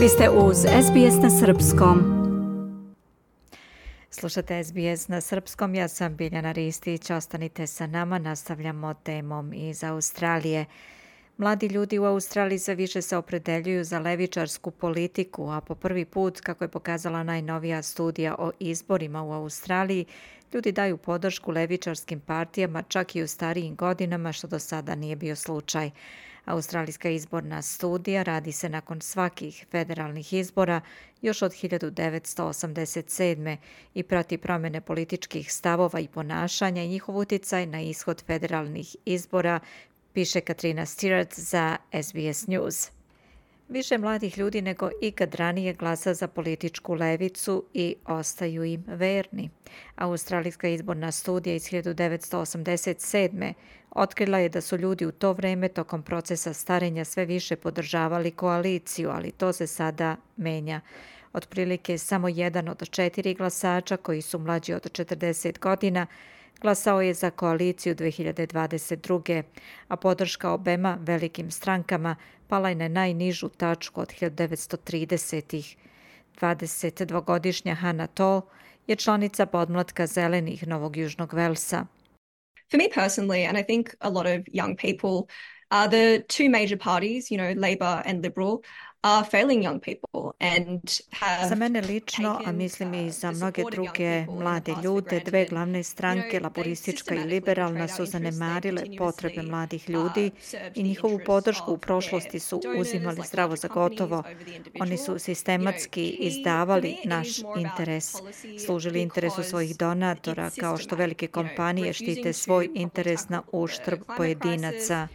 Vi ste uz SBS na Srpskom. Slušate SBS na Srpskom, ja sam Biljana Ristić, ostanite sa nama, nastavljamo temom iz Australije. Mladi ljudi u Australiji sve više se opredeljuju za levičarsku politiku, a po prvi put, kako je pokazala najnovija studija o izborima u Australiji, ljudi daju podršku levičarskim partijama čak i u starijim godinama, što do sada nije bio slučaj. Australijska izborna studija radi se nakon svakih federalnih izbora još od 1987. i prati promjene političkih stavova i ponašanja i njihov utjecaj na ishod federalnih izbora, piše Katrina Stewart za SBS News. Više mladih ljudi nego ikad ranije glasa za političku levicu i ostaju im verni. Australijska izborna studija iz 1987. otkrila je da su ljudi u to vreme tokom procesa starenja sve više podržavali koaliciju, ali to se sada menja. Otprilike samo jedan od četiri glasača koji su mlađi od 40 godina glasao je za koaliciju 2022. a podrška obema velikim strankama pala je na najnižu tačku od 1930-ih. 22-godišnja Hana Toll je članica podmlatka zelenih Novog Južnog Velsa. For me personally, and I think a lot of young people, are the two major parties, you know, Labour and Liberal, are failing young people and have Za mene lično, a mislim i za mnoge druge mlade ljude, dve glavne stranke, laboristička i liberalna, su zanemarile potrebe mladih ljudi i njihovu podršku u prošlosti su uzimali zdravo za gotovo. Oni su sistematski izdavali naš interes, služili interesu svojih donatora, kao što velike kompanije štite svoj interes na uštrb pojedinaca.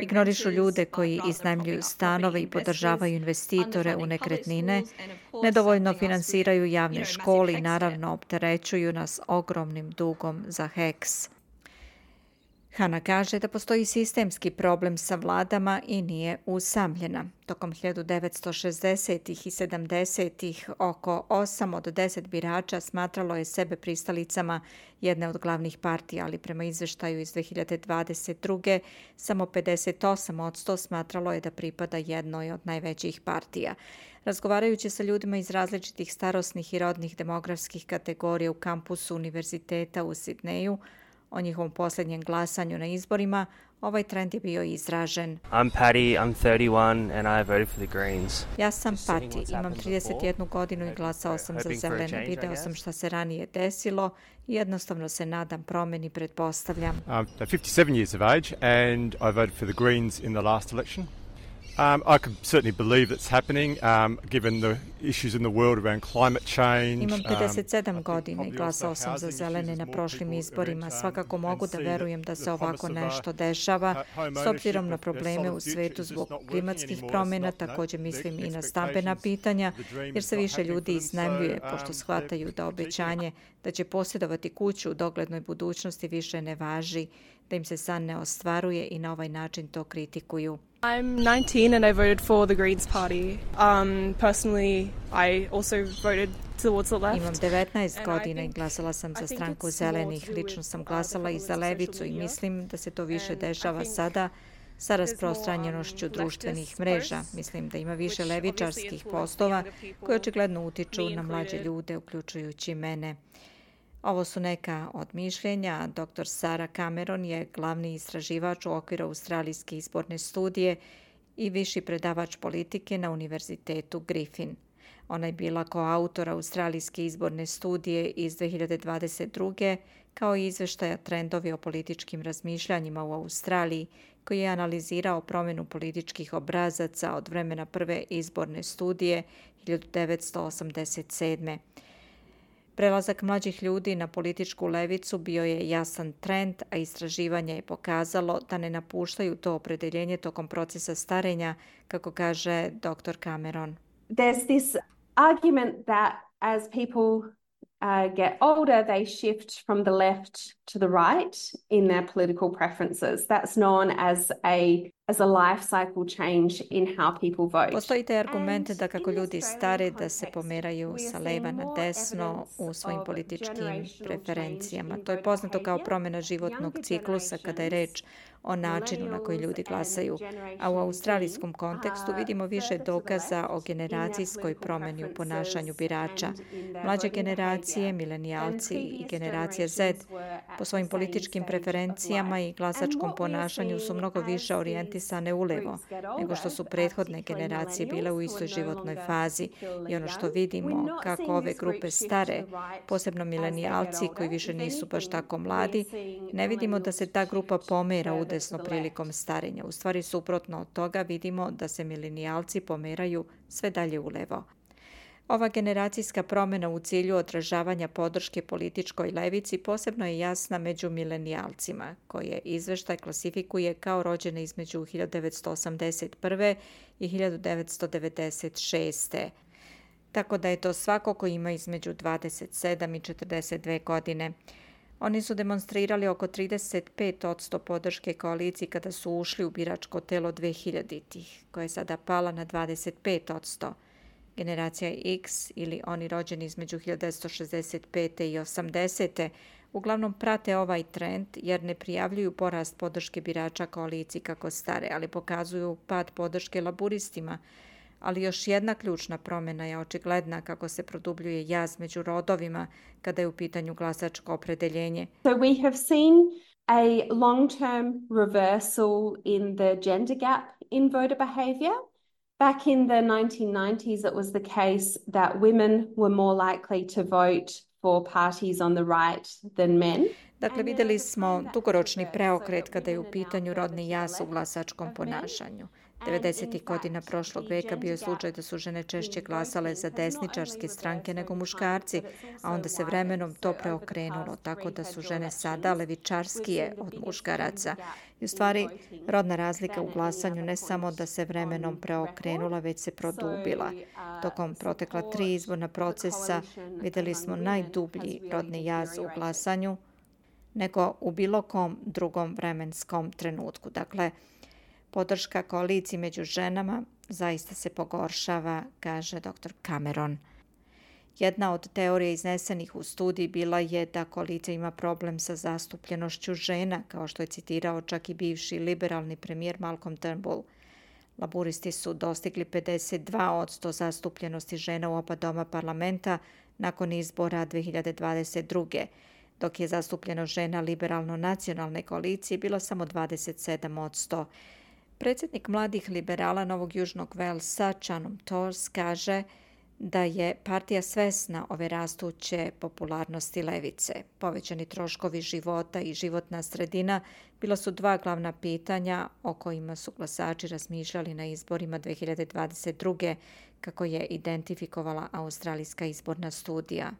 Ignorišu ljude koji iznajmljuju stanove i podržavaju investitore u nekretnine, nedovoljno finansiraju javne škole i naravno opterećuju nas ogromnim dugom za heks. Hanna kaže da postoji sistemski problem sa vladama i nije usamljena. Tokom 1960-ih i 70-ih oko 8 od 10 birača smatralo je sebe pristalicama jedne od glavnih partija, ali prema izveštaju iz 2022. samo 58 od 100 smatralo je da pripada jednoj od najvećih partija. Razgovarajući sa ljudima iz različitih starosnih i rodnih demografskih kategorija u kampusu Univerziteta u Sidneju, o njihovom posljednjem glasanju na izborima, ovaj trend je bio izražen. I'm Patty, I'm 31 and I voted for the Greens. Ja sam Patty, imam 31 godinu i glasao sam za zelene. Video sam šta se ranije desilo i jednostavno se nadam promjeni, pretpostavljam. I'm 57 years of age and I voted for the Greens in the last election. Um, I can certainly believe that's happening, um, given the issues in the world around climate change. Imam 57 um, godina i glasao sam za zelene na prošlim izborima. Svakako mogu da verujem da se ovako nešto dešava. S obzirom na probleme u svetu zbog klimatskih promjena, također mislim i na stambena pitanja, jer se više ljudi iznajmljuje, pošto um, shvataju da obećanje da će posjedovati kuću u doglednoj budućnosti više ne važi, da im se san ne ostvaruje i na ovaj način to kritikuju. I'm 19 and I voted for the Greens Party. Um, personally, I also voted towards the left. Imam 19 godina i glasala sam za stranku zelenih. Lično sam uh, glasala i za levicu i mislim da se to više dešava sada sa rasprostranjenošću društvenih mreža. Mislim da ima više levičarskih postova koji očigledno utiču na mlađe ljude, uključujući mene. Ovo su neka od mišljenja. Dr. Sara Cameron je glavni istraživač u okviru Australijske izborne studije i viši predavač politike na Univerzitetu Griffin. Ona je bila koautor Australijske izborne studije iz 2022. kao i izveštaja trendovi o političkim razmišljanjima u Australiji, koji je analizirao promjenu političkih obrazaca od vremena prve izborne studije 1987. Prelazak mlađih ljudi na političku levicu bio je jasan trend, a istraživanje je pokazalo da ne napuštaju to opredeljenje tokom procesa starenja, kako kaže dr. Cameron. There's this argument that as people uh, get older, they shift from the left to the right in their political preferences. That's known as a as a life cycle change in how people vote. Postoji taj argument da kako ljudi stare da se pomeraju sa leva na desno u svojim političkim preferencijama. To je poznato kao promjena životnog ciklusa kada je reč o načinu na koji ljudi glasaju, a u australijskom kontekstu vidimo više dokaza o generacijskoj promjeni u ponašanju birača. Mlađe generacije, milenijalci i generacija Z po svojim političkim preferencijama i glasačkom ponašanju su mnogo više orijentisane ulevo nego što su prethodne generacije bile u istoj životnoj fazi. I ono što vidimo kako ove grupe stare, posebno milenijalci koji više nisu baš tako mladi, ne vidimo da se ta grupa pomera udesno prilikom starenja. U stvari suprotno od toga vidimo da se milenijalci pomeraju sve dalje ulevo. Ova generacijska promjena u cilju odražavanja podrške političkoj levici posebno je jasna među milenijalcima, koje izveštaj klasifikuje kao rođene između 1981. i 1996. Tako da je to svako ko ima između 27 i 42 godine. Oni su demonstrirali oko 35% podrške koaliciji kada su ušli u biračko telo 2000-ih, koje je sada pala na 25%. Generacija X ili oni rođeni između 1965. i 80. uglavnom prate ovaj trend jer ne prijavljuju porast podrške birača koaliciji kako stare, ali pokazuju pad podrške laburistima, ali još jedna ključna promjena je očigledna kako se produbljuje jaz među rodovima kada je u pitanju glasačko opredeljenje. So we have seen a long-term reversal in the gender gap in voter behavior. Back in the 1990s, it was the case that women were more likely to vote for parties on the right than men. Dakle, videli smo dugoročni preokret kada je u pitanju rodni jas u glasačkom ponašanju. 90. godina prošlog veka bio je slučaj da su žene češće glasale za desničarske stranke nego muškarci, a onda se vremenom to preokrenulo, tako da su žene sada levičarskije od muškaraca. I u stvari, rodna razlika u glasanju ne samo da se vremenom preokrenula, već se produbila. Tokom protekla tri izborna procesa videli smo najdublji rodni jaz u glasanju nego u bilo kom drugom vremenskom trenutku. Dakle, Podrška koaliciji među ženama zaista se pogoršava, kaže dr. Cameron. Jedna od teorija iznesenih u studiji bila je da koalicija ima problem sa zastupljenošću žena, kao što je citirao čak i bivši liberalni premijer Malcolm Turnbull. Laburisti su dostigli 52 od 100 zastupljenosti žena u oba doma parlamenta nakon izbora 2022. dok je zastupljeno žena liberalno-nacionalne koalicije bilo samo 27 od 100. Predsjednik mladih liberala Novog Južnog Velsa, Chanom Tors, kaže da je partija svesna ove rastuće popularnosti levice. Povećani troškovi života i životna sredina bila su dva glavna pitanja o kojima su glasači razmišljali na izborima 2022. kako je identifikovala Australijska izborna studija.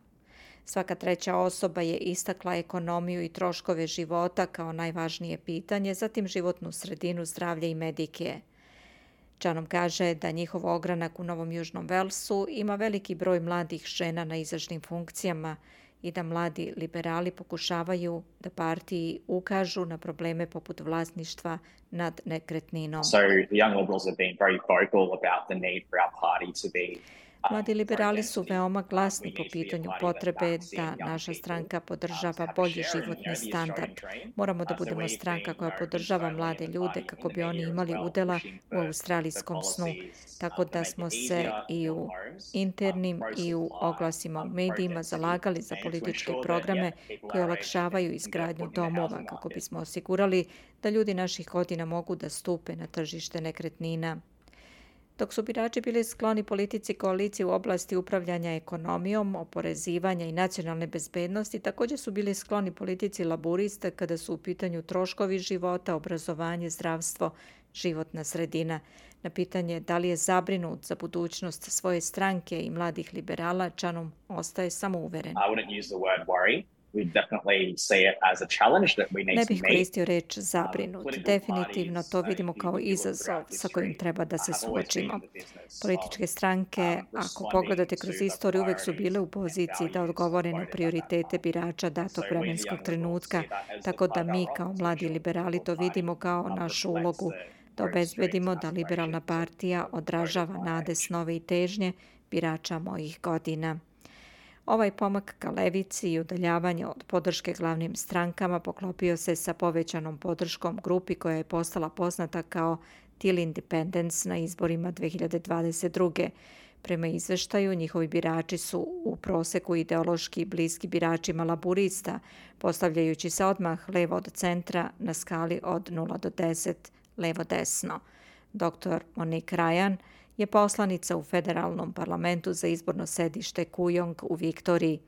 Svaka treća osoba je istakla ekonomiju i troškove života kao najvažnije pitanje, zatim životnu sredinu, zdravlje i medike. Čanom kaže da njihov ogranak u Novom Južnom Velsu ima veliki broj mladih žena na izražnim funkcijama i da mladi liberali pokušavaju da partiji ukažu na probleme poput vlasništva nad nekretninom. So the young liberals have been very vocal about the need for our party to be Mladi liberali su veoma glasni po pitanju potrebe da naša stranka podržava bolji životni standard. Moramo da budemo stranka koja podržava mlade ljude kako bi oni imali udela u australijskom snu. Tako da smo se i u internim i u oglasima u medijima zalagali za političke programe koje olakšavaju izgradnju domova kako bismo osigurali da ljudi naših godina mogu da stupe na tržište nekretnina. Dok su birači bili skloni politici koalicije u oblasti upravljanja ekonomijom, oporezivanja i nacionalne bezbednosti, također su bili skloni politici laburista kada su u pitanju troškovi života, obrazovanje, zdravstvo, životna sredina. Na pitanje da li je zabrinut za budućnost svoje stranke i mladih liberala, Čanom ostaje samouveren. I wouldn't use the word worry. Ne bih koristio reč zabrinut. Definitivno to vidimo kao izazov sa kojim treba da se suočimo. Političke stranke, ako pogledate kroz istoriju, uvek su bile u poziciji da odgovore na prioritete birača datog vremenskog trenutka, tako da mi kao mladi liberali to vidimo kao našu ulogu da obezbedimo da liberalna partija odražava nade, snove i težnje birača mojih godina. Ovaj pomak ka levici i udaljavanje od podrške glavnim strankama poklopio se sa povećanom podrškom grupi koja je postala poznata kao Till Independence na izborima 2022. Prema izveštaju, njihovi birači su u proseku ideološki bliski biračima laburista, postavljajući se odmah levo od centra na skali od 0 do 10 levo-desno. Dr. Monique Ryan je poslanica u federalnom parlamentu za izborno sedište Kujong u Viktoriji.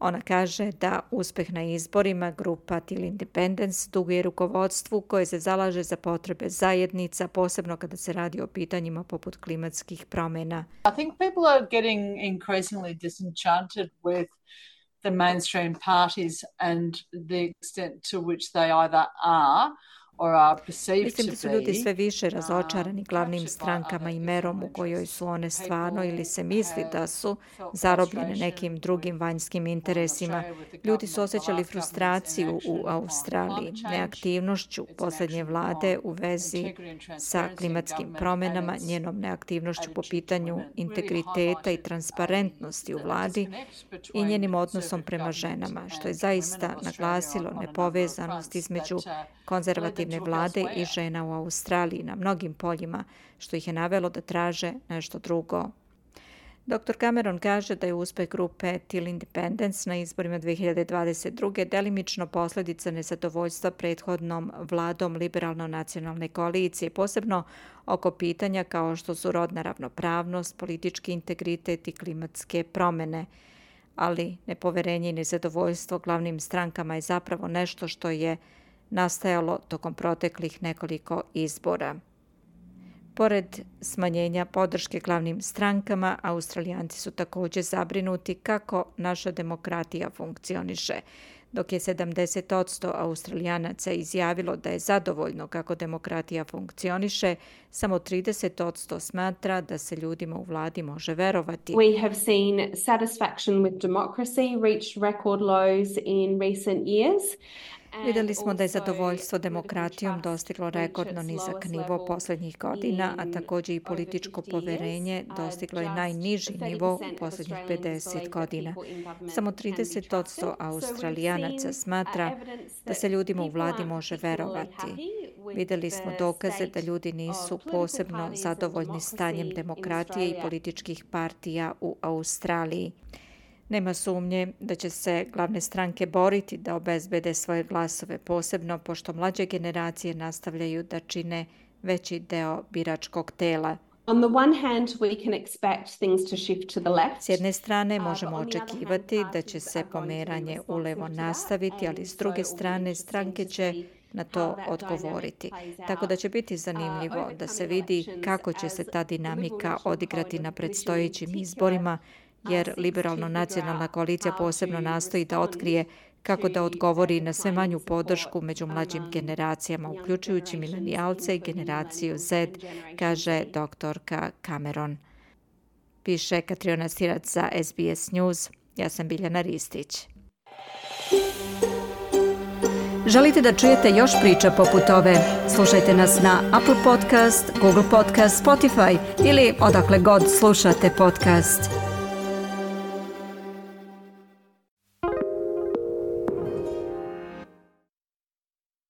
Ona kaže da uspeh na izborima grupa Till Independence duguje rukovodstvu koje se zalaže za potrebe zajednica, posebno kada se radi o pitanjima poput klimatskih promjena. I think people are getting increasingly disenchanted with the mainstream parties and the extent to which they either are Mislim da su ljudi sve više razočarani glavnim strankama i merom u kojoj su one stvarno ili se misli da su zarobljene nekim drugim vanjskim interesima. Ljudi su osjećali frustraciju u Australiji, neaktivnošću posljednje vlade u vezi sa klimatskim promenama, njenom neaktivnošću po pitanju integriteta i transparentnosti u vladi i njenim odnosom prema ženama, što je zaista naglasilo nepovezanost između konzervativne vlade i žena u Australiji na mnogim poljima, što ih je navelo da traže nešto drugo. Dr. Cameron kaže da je uspeh grupe Till Independence na izborima 2022. delimično posljedica nezadovoljstva prethodnom vladom liberalno-nacionalne koalicije, posebno oko pitanja kao što su rodna ravnopravnost, politički integritet i klimatske promene. Ali nepoverenje i nezadovoljstvo glavnim strankama je zapravo nešto što je nastajalo tokom proteklih nekoliko izbora. Pored smanjenja podrške glavnim strankama, australijanci su također zabrinuti kako naša demokratija funkcioniše. Dok je 70% australijanaca izjavilo da je zadovoljno kako demokratija funkcioniše, samo 30% smatra da se ljudima u vladi može verovati. We have seen satisfaction with democracy reach record lows in recent years. Vidjeli smo da je zadovoljstvo demokratijom dostiglo rekordno nizak nivo posljednjih godina, a također i političko poverenje dostiglo je najniži nivo u posljednjih 50 godina. Samo 30% australijanaca smatra da se ljudima u vladi može verovati. Vidjeli smo dokaze da ljudi nisu posebno zadovoljni stanjem demokratije i političkih partija u Australiji. Nema sumnje da će se glavne stranke boriti da obezbede svoje glasove posebno pošto mlađe generacije nastavljaju da čine veći deo biračkog tela. On the one hand, we can expect things to shift to the left. S jedne strane možemo očekivati da će se pomeranje ulevo nastaviti, ali s druge strane stranke će na to odgovoriti. Tako da će biti zanimljivo da se vidi kako će se ta dinamika odigrati na predstojećim izborima jer liberalno-nacionalna koalicija posebno nastoji da otkrije kako da odgovori na sve manju podršku među mlađim generacijama, uključujući milenijalce i generaciju Z, kaže doktorka Cameron. Piše Katriona Stirac za SBS News. Ja sam Biljana Ristić. Želite da čujete još priča poput ove? Slušajte nas na Apple Podcast, Google Podcast, Spotify ili odakle god slušate podcast.